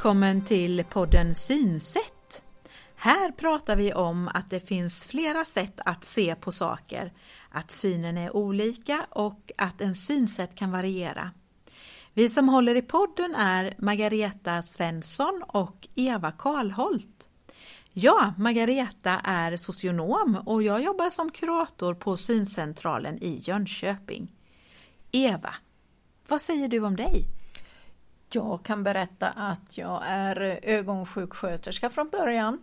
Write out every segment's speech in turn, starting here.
Välkommen till podden Synsätt. Här pratar vi om att det finns flera sätt att se på saker, att synen är olika och att en synsätt kan variera. Vi som håller i podden är Margareta Svensson och Eva Karlholt. Ja, Margareta är socionom och jag jobbar som kurator på Syncentralen i Jönköping. Eva, vad säger du om dig? Jag kan berätta att jag är ögonsjuksköterska från början.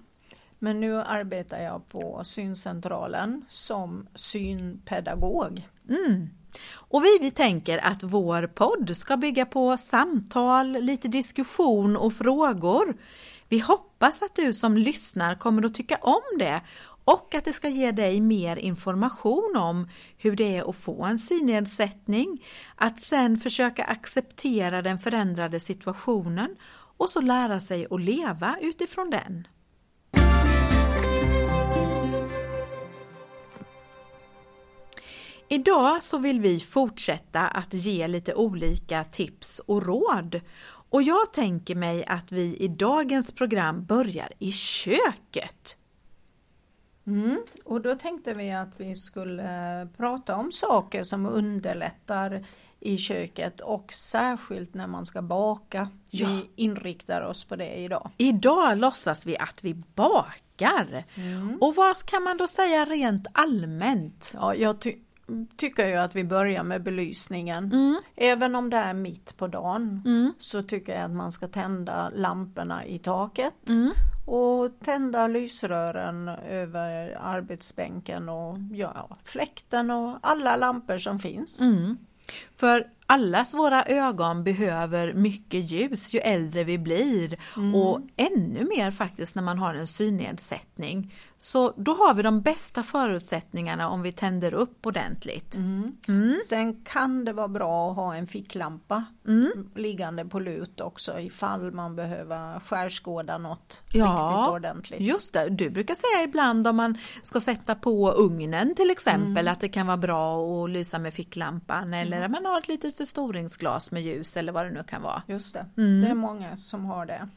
Men nu arbetar jag på syncentralen som synpedagog. Mm. Och vi, vi tänker att vår podd ska bygga på samtal, lite diskussion och frågor. Vi hoppas att du som lyssnar kommer att tycka om det och att det ska ge dig mer information om hur det är att få en synnedsättning, att sen försöka acceptera den förändrade situationen och så lära sig att leva utifrån den. Idag så vill vi fortsätta att ge lite olika tips och råd. Och jag tänker mig att vi i dagens program börjar i köket. Mm. Och då tänkte vi att vi skulle prata om saker som underlättar i köket och särskilt när man ska baka. Ja. Vi inriktar oss på det idag. Idag låtsas vi att vi bakar. Mm. Och vad kan man då säga rent allmänt? Ja, jag ty tycker jag att vi börjar med belysningen. Mm. Även om det är mitt på dagen mm. så tycker jag att man ska tända lamporna i taket mm och tända lysrören över arbetsbänken och ja, fläkten och alla lampor som finns. Mm. För allas våra ögon behöver mycket ljus ju äldre vi blir mm. och ännu mer faktiskt när man har en synnedsättning. Så då har vi de bästa förutsättningarna om vi tänder upp ordentligt. Mm. Mm. Sen kan det vara bra att ha en ficklampa mm. liggande på lut också ifall man behöver skärskåda något ja, riktigt ordentligt. Just det, du brukar säga ibland om man ska sätta på ugnen till exempel mm. att det kan vara bra att lysa med ficklampan eller mm. att man har ett litet förstoringsglas med ljus eller vad det nu kan vara. Just det, mm. det är många som har det.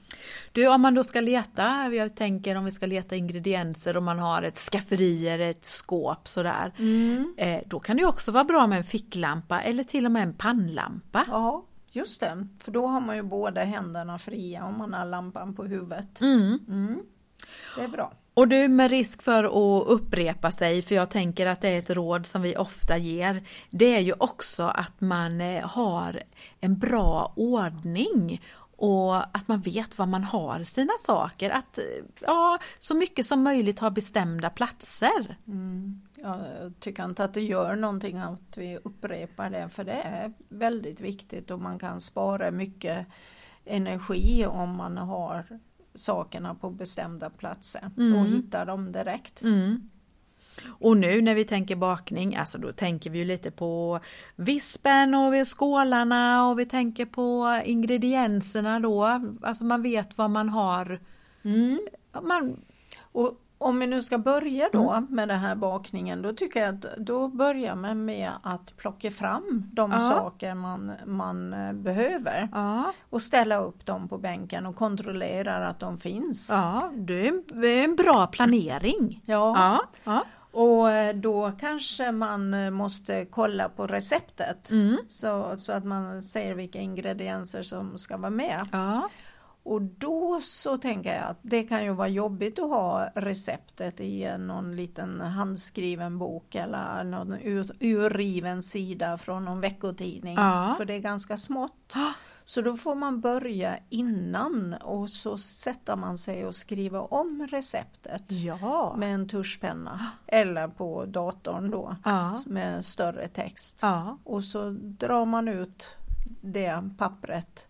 Du, om man då ska leta, jag tänker om vi ska leta ingredienser och man har ett skafferi eller ett skåp sådär. Mm. Eh, då kan det också vara bra med en ficklampa eller till och med en pannlampa. Ja, just det, för då har man ju båda händerna fria om man har lampan på huvudet. Mm. Mm. Det är bra. Och du med risk för att upprepa sig, för jag tänker att det är ett råd som vi ofta ger, det är ju också att man eh, har en bra ordning och att man vet var man har sina saker, att eh, ja, så mycket som möjligt ha bestämda platser. Mm. Jag tycker inte att det gör någonting att vi upprepar det för det är väldigt viktigt och man kan spara mycket energi om man har sakerna på bestämda platser mm. och hitta dem direkt. Mm. Och nu när vi tänker bakning, alltså då tänker vi ju lite på vispen och skålarna och vi tänker på ingredienserna då, alltså man vet vad man har. Mm. Man, och om vi nu ska börja då mm. med den här bakningen då tycker jag att då börjar man med att plocka fram de ja. saker man, man eh, behöver ja. och ställa upp dem på bänken och kontrollera att de finns. Ja, det är en bra planering. Ja. ja. Och eh, då kanske man eh, måste kolla på receptet mm. så, så att man ser vilka ingredienser som ska vara med. Och då så tänker jag att det kan ju vara jobbigt att ha receptet i någon liten handskriven bok eller någon ur, urriven sida från någon veckotidning. Ja. För det är ganska smått. Så då får man börja innan och så sätter man sig och skriver om receptet ja. med en tuschpenna eller på datorn då ja. med större text. Och så drar man ut det pappret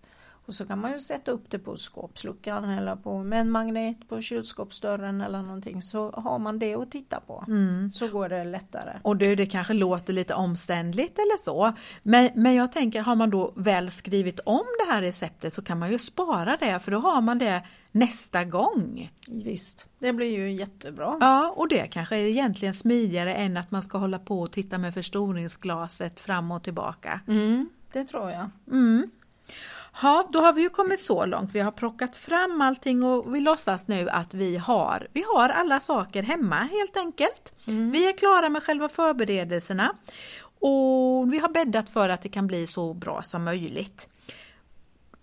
och så kan man ju sätta upp det på skåpsluckan eller på, med en magnet på kylskåpsdörren eller någonting så har man det att titta på. Mm. Så går det lättare. Och du, det kanske låter lite omständligt eller så. Men, men jag tänker, har man då väl skrivit om det här receptet så kan man ju spara det för då har man det nästa gång. Visst, det blir ju jättebra. Ja, och det kanske är egentligen smidigare än att man ska hålla på och titta med förstoringsglaset fram och tillbaka. Mm, det tror jag. Mm. Ja, då har vi ju kommit så långt. Vi har plockat fram allting och vi låtsas nu att vi har, vi har alla saker hemma helt enkelt. Mm. Vi är klara med själva förberedelserna och vi har bäddat för att det kan bli så bra som möjligt.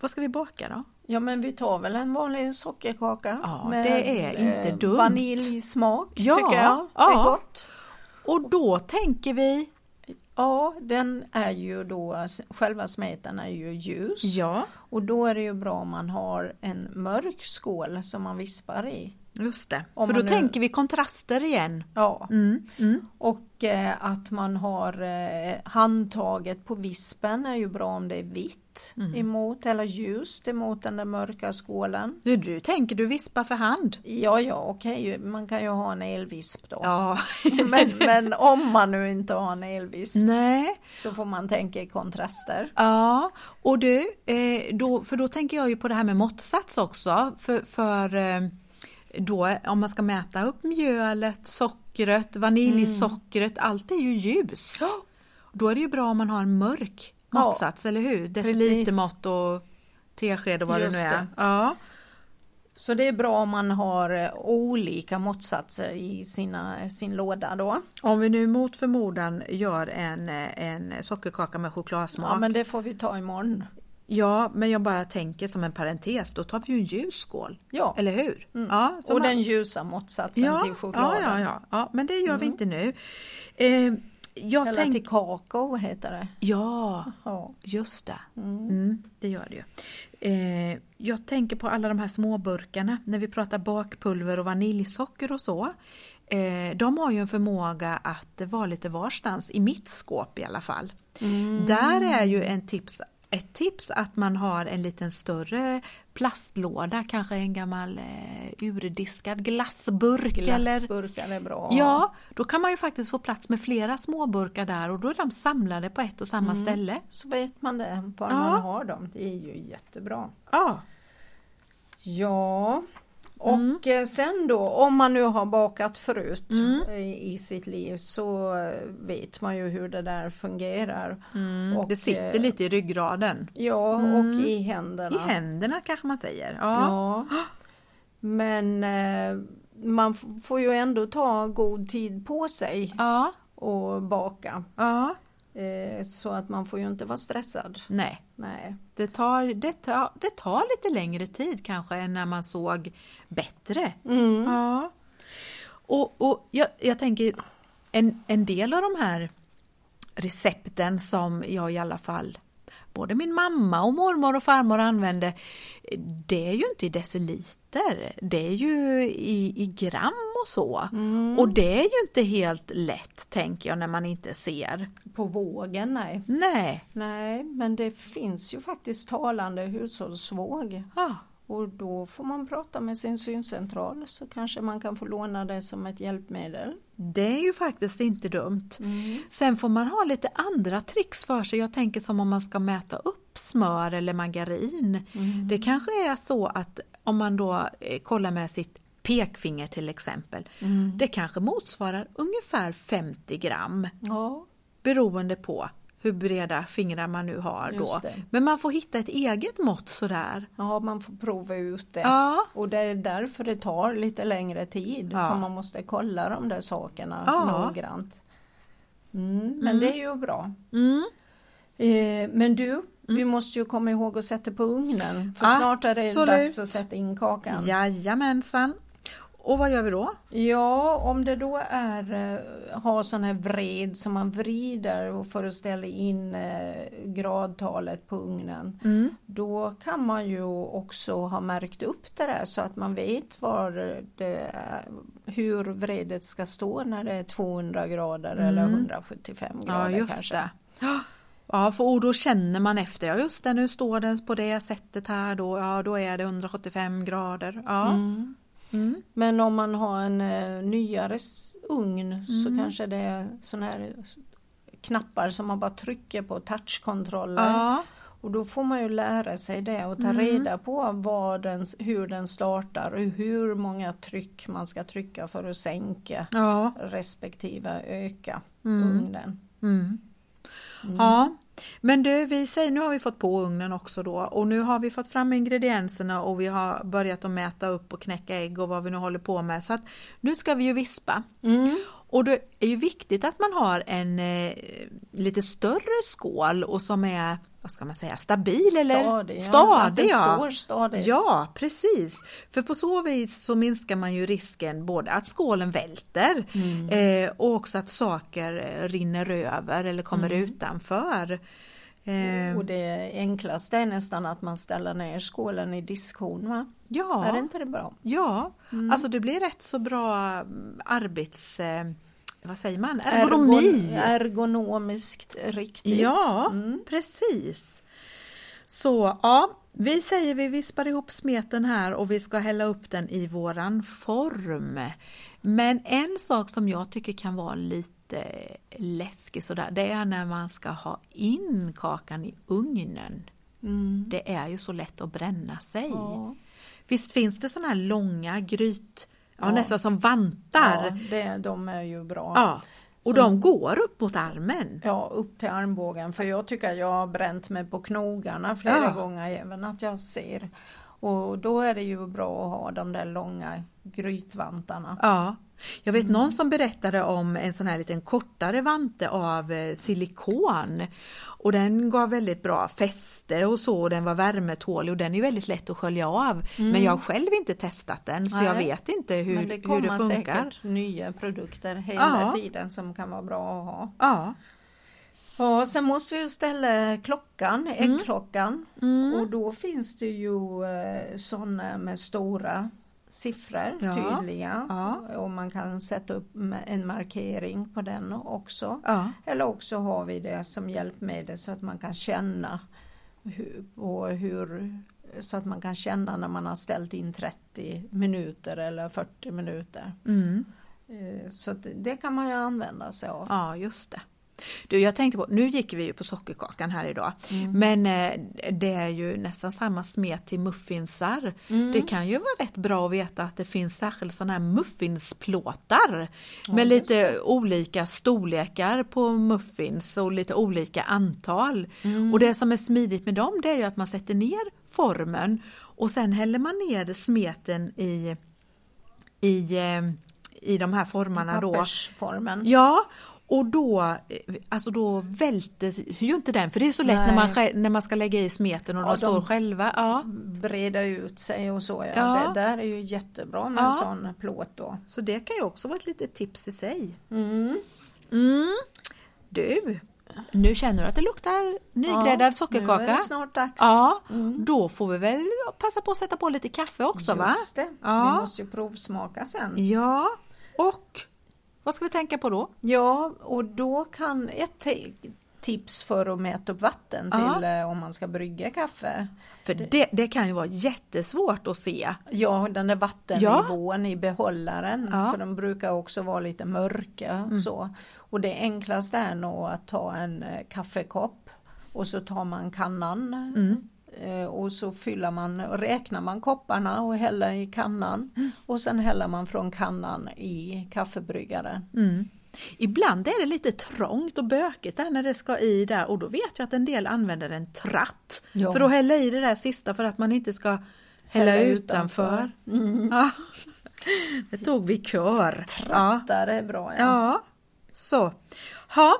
Vad ska vi baka då? Ja men vi tar väl en vanlig sockerkaka ja, med det är inte dumt. vaniljsmak ja, tycker jag. Det är gott. Och då tänker vi Ja, den är ju då, själva smeten är ju ljus. Ja. Och då är det ju bra om man har en mörk skål som man vispar i. Just det, om för då nu... tänker vi kontraster igen. Ja, mm, mm. och eh, att man har eh, handtaget på vispen är ju bra om det är vitt mm. emot eller ljust emot den där mörka skålen. Du, du tänker du vispa för hand? Ja, ja okej, okay. man kan ju ha en elvisp då. Ja. men, men om man nu inte har en elvisp Nej. så får man tänka i kontraster. Ja, och du, eh, då, för då tänker jag ju på det här med måttsats också. För, för eh, då om man ska mäta upp mjölet, sockret, vaniljsockret, mm. allt är ju ljus. Då är det ju bra om man har en mörk måttsats, ja, eller hur? Decilitermått och tesked och vad Just det nu är. Det. Ja. Så det är bra om man har eh, olika måttsatser i sina, sin låda då. Om vi nu mot förmodan gör en, eh, en sockerkaka med chokladsmak. Ja men det får vi ta imorgon. Ja, men jag bara tänker som en parentes, då tar vi ju en ljus skål. Ja. Eller hur? Mm. Ja, och man... den ljusa måttsatsen ja, till chokladen. Ja, ja, ja, ja, men det gör mm. vi inte nu. Eh, jag Eller tänk... till kakao heter det. Ja, ja. just det. Mm. mm det gör det ju. Eh, jag tänker på alla de här småburkarna när vi pratar bakpulver och vaniljsocker och så. Eh, de har ju en förmåga att vara lite varstans, i mitt skåp i alla fall. Mm. Där är ju en tips ett tips att man har en liten större plastlåda, kanske en gammal eh, urdiskad glassburk. Glassburkar eller, är bra. Ja, då kan man ju faktiskt få plats med flera småburkar där och då är de samlade på ett och samma mm. ställe. Så vet man det, var ja. man har dem. Det är ju jättebra. Ja. Ja, och mm. Eh, sen då om man nu har bakat förut mm. i, sitt liv så vet man ju hur det där fungerar. Mm. Och, det sitter eh, lite i ryggraden. Ja och mm. i händerna. I händerna kanske man säger. Ja. ja. Men eh, man får ju ändå ta god tid på sig ja. och baka. Ja. Eh, så att man får ju inte vara stressad. Nej. Nej. Det, tar, det, tar, det tar lite längre tid kanske än när man såg bättre. Mm. Ja. Och, och jag, jag tänker en, en del av de här recepten som jag i alla fall både min mamma och mormor och farmor använde, det är ju inte i deciliter, det är ju i, i gram och så. Mm. Och det är ju inte helt lätt tänker jag när man inte ser. På vågen nej. Nej. Nej men det finns ju faktiskt talande hushållsvåg. Ah. Och då får man prata med sin syncentral så kanske man kan få låna det som ett hjälpmedel. Det är ju faktiskt inte dumt. Mm. Sen får man ha lite andra tricks för sig. Jag tänker som om man ska mäta upp smör eller margarin. Mm. Det kanske är så att om man då eh, kollar med sitt pekfinger till exempel. Mm. Det kanske motsvarar ungefär 50 gram. Ja. Beroende på hur breda fingrar man nu har då. Men man får hitta ett eget mått sådär. Ja, man får prova ut det. Ja. Och det är därför det tar lite längre tid. Ja. För man måste kolla de där sakerna ja. noggrant. Mm, men mm. det är ju bra. Mm. Eh, men du, mm. vi måste ju komma ihåg att sätta på ugnen. För Absolut. snart är det dags att sätta in kakan. Jajamensan. Och vad gör vi då? Ja, om det då är eh, har sån här vred som man vrider för att ställa in eh, gradtalet på ugnen. Mm. Då kan man ju också ha märkt upp det där så att man vet var det hur vredet ska stå när det är 200 grader mm. eller 175 grader ja, just kanske. Det. Ja, för då känner man efter, ja just det, nu står den på det sättet här då, ja då är det 175 grader. Ja. Mm. Mm. Men om man har en uh, nyare ugn mm. så kanske det är sådana här knappar som man bara trycker på, touchkontroller. Ja. Och då får man ju lära sig det och ta mm. reda på vad den, hur den startar och hur många tryck man ska trycka för att sänka ja. respektive öka mm. ugnen. Mm. mm. Ja, Men du, vi säger, nu har vi fått på ugnen också då och nu har vi fått fram ingredienserna och vi har börjat att mäta upp och knäcka ägg och vad vi nu håller på med. Så att nu ska vi ju vispa. Mm. Och det är ju viktigt att man har en eh, lite större skål och som är vad ska man säga, stabil eller Stadig, stadig. ja. Ja. Att står stadigt. ja, precis. För på så vis så minskar man ju risken både att skålen välter Mm. eh, och också att saker eh, rinner över eller kommer Mm. utanför. Eh, Och det enklaste är nästan att man ställer ner skålen i diskhon va? ja, Är det inte det bra? ja. Mm. alltså det blir rätt så bra mm, arbets... Vad säger man? Ergonomi. Ergon- ergonomiskt riktigt. Ja, Mm. precis. Så ja, vi säger vi vispar ihop smeten här och vi ska hälla upp den i våran form. Men en sak som jag tycker kan vara lite läskig sådär, det är när man ska ha in kakan i ugnen. Mm. Det är ju så lätt att bränna sig. Ja. Visst finns det sådana här långa gryt, ja, nästan som vantar. Ja, det, de är ju bra. Ja. Och Som- de går upp mot armen. Ja, upp till armbågen. För jag tycker jag har bränt mig på knogarna flera Ja. gånger även att jag ser. Och då är det ju bra att ha de där långa grytvantarna. Ja. Jag vet Mm. någon som berättade om en sån här liten kortare vante av eh, silikon och den gav väldigt bra fäste och så och den var värmetålig och den är väldigt lätt att skölja av. Men jag har själv inte testat den så jag Mm. Nej. vet inte hur, Men det hur kommer det funkar. säkert nya produkter hela Ja. tiden som kan vara bra att ha. Ja. Ja, sen måste vi ju ställa klockan, Mm. äggklockan. Och då finns det ju eh, sådana med stora siffror, Ja. tydliga. Ja. Och man kan sätta upp en markering på den också. Ja. Eller också har vi det som hjälpmedel så att man kan känna hur, och hur så att man kan känna när man har ställt in 30 minuter eller 40 minuter. Mm. Eh, Så det kan man ju använda sig av. ja, just det. Du, jag tänkte på, nu gick vi ju på sockerkakan här idag, Mm. men eh, det är ju nästan samma smet till muffinsar. Mm. Det kan ju vara rätt bra att veta att det finns särskilt sådana här muffinsplåtar med just lite olika storlekar på muffins och lite olika antal. Mm. Och det som är smidigt med dem det är ju att man sätter ner formen och sen häller man ner smeten i, i, eh, i de här formarna då. Pappersformen. Ja, och då, eh, alltså då välter ju inte den, för det är så lätt när man, när man ska lägga i smeten och Ja, de står själva. Ja. breda ut sig och så. Ja. Ja. Det där är ju jättebra med Ja. en sån plåt då. Så det kan ju också vara ett litet tips i sig. Mm. Mm. Du, nu känner du att det luktar nygräddad Nu är sockerkaka? det snart dags. Ja, Mm. då får vi väl passa på att sätta på lite kaffe också va? Just det. Ja. Vi måste ju provsmaka sen. Ja, och vad ska vi tänka på då? Ja, och då kan ett ti- tips för att mäta upp vatten Ja. till eh, om man ska brygga kaffe. För det, det kan ju vara jättesvårt att se. Ja, den där vattennivån i behållaren. Ja. För de brukar också vara lite mörka. och Så. Och det enklaste är nog att ta en eh, kaffekopp och så tar man kannan Mm. Eh, och så fyller man, räknar man kopparna och häller i kannan Mm. och sen häller man från kannan i kaffebryggaren. Mm. Ibland är det lite trångt och bökigt där när det ska i där och då vet jag att en del använder en tratt Ja. för att hälla i det där sista för att man inte ska hälla, Hälla utanför. utanför. Mm. Ja. Det tog vi kör. Ja. Trattar är bra. Ja. ja, så. Ha.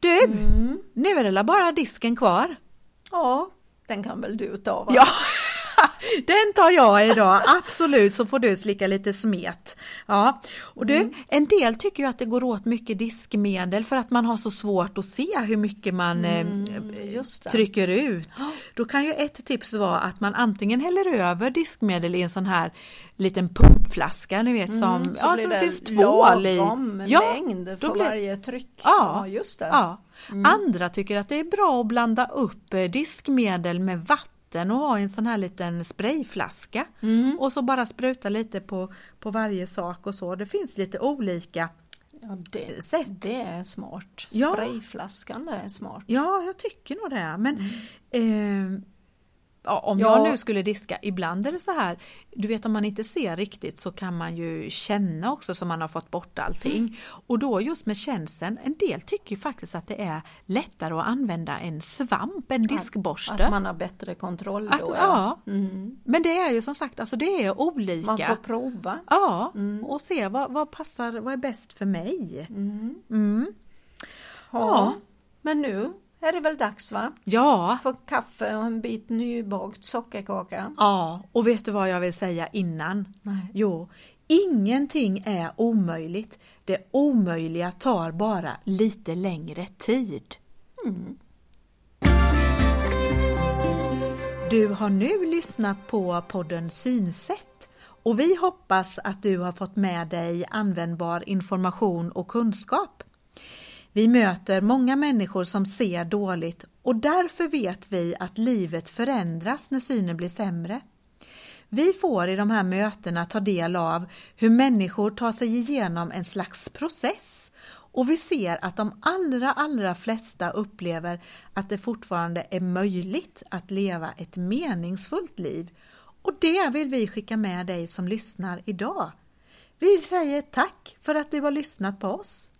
Du, Mm. nu är det bara disken kvar. ja, den kan väl du ta va? Ja, den tar jag idag, absolut, så får du slicka lite smet. Ja, och du, Mm. en del tycker ju att det går åt mycket diskmedel för att man har så svårt att se hur mycket man eh, Mm, det. trycker ut. Då kan ju ett tips vara att man antingen häller över diskmedel i en sån här liten pumpflaska, ni vet som, Mm, så ja, som det finns tvål i. lagom Ja, mängd för då blir- varje tryck. Ja. just det. Ja. Andra tycker att det är bra att blanda upp eh, diskmedel med vatten och ha en sån här liten sprayflaska Mm. och så bara spruta lite på, på varje sak och så. Det finns lite olika Ja, det, sätt. det är smart. Ja. Sprayflaskan är smart. Ja, jag tycker nog det. Men Mm. eh, ja, om Ja. jag nu skulle diska, ibland är det så här, du vet om man inte ser riktigt så kan man ju känna också som man har fått bort allting. Och då just med känseln, en del tycker faktiskt att det är lättare att använda en svamp, en diskborste. Att man har bättre kontroll Att- då. ja. Mm. Men det är ju som sagt, alltså det är olika. Man får prova. Ja, Mm. och se vad, vad passar, vad är bäst för mig. Mm. Mm. Ja. Ja. Men nu är det väl dags va? Ja, För kaffe och en bit nybakt sockerkaka. ja, och vet du vad jag vill säga innan? Nej. Jo, ingenting är omöjligt. Det omöjliga tar bara lite längre tid. Mm. Du har nu lyssnat på podden Synsätt och vi hoppas att du har fått med dig användbar information och kunskap. Vi möter många människor som ser dåligt och därför vet vi att livet förändras när synen blir sämre. Vi får i de här mötena ta del av hur människor tar sig igenom en slags process och vi ser att de allra, allra flesta upplever att det fortfarande är möjligt att leva ett meningsfullt liv. Och det vill vi skicka med dig som lyssnar idag. Vi säger tack för att du har lyssnat på oss.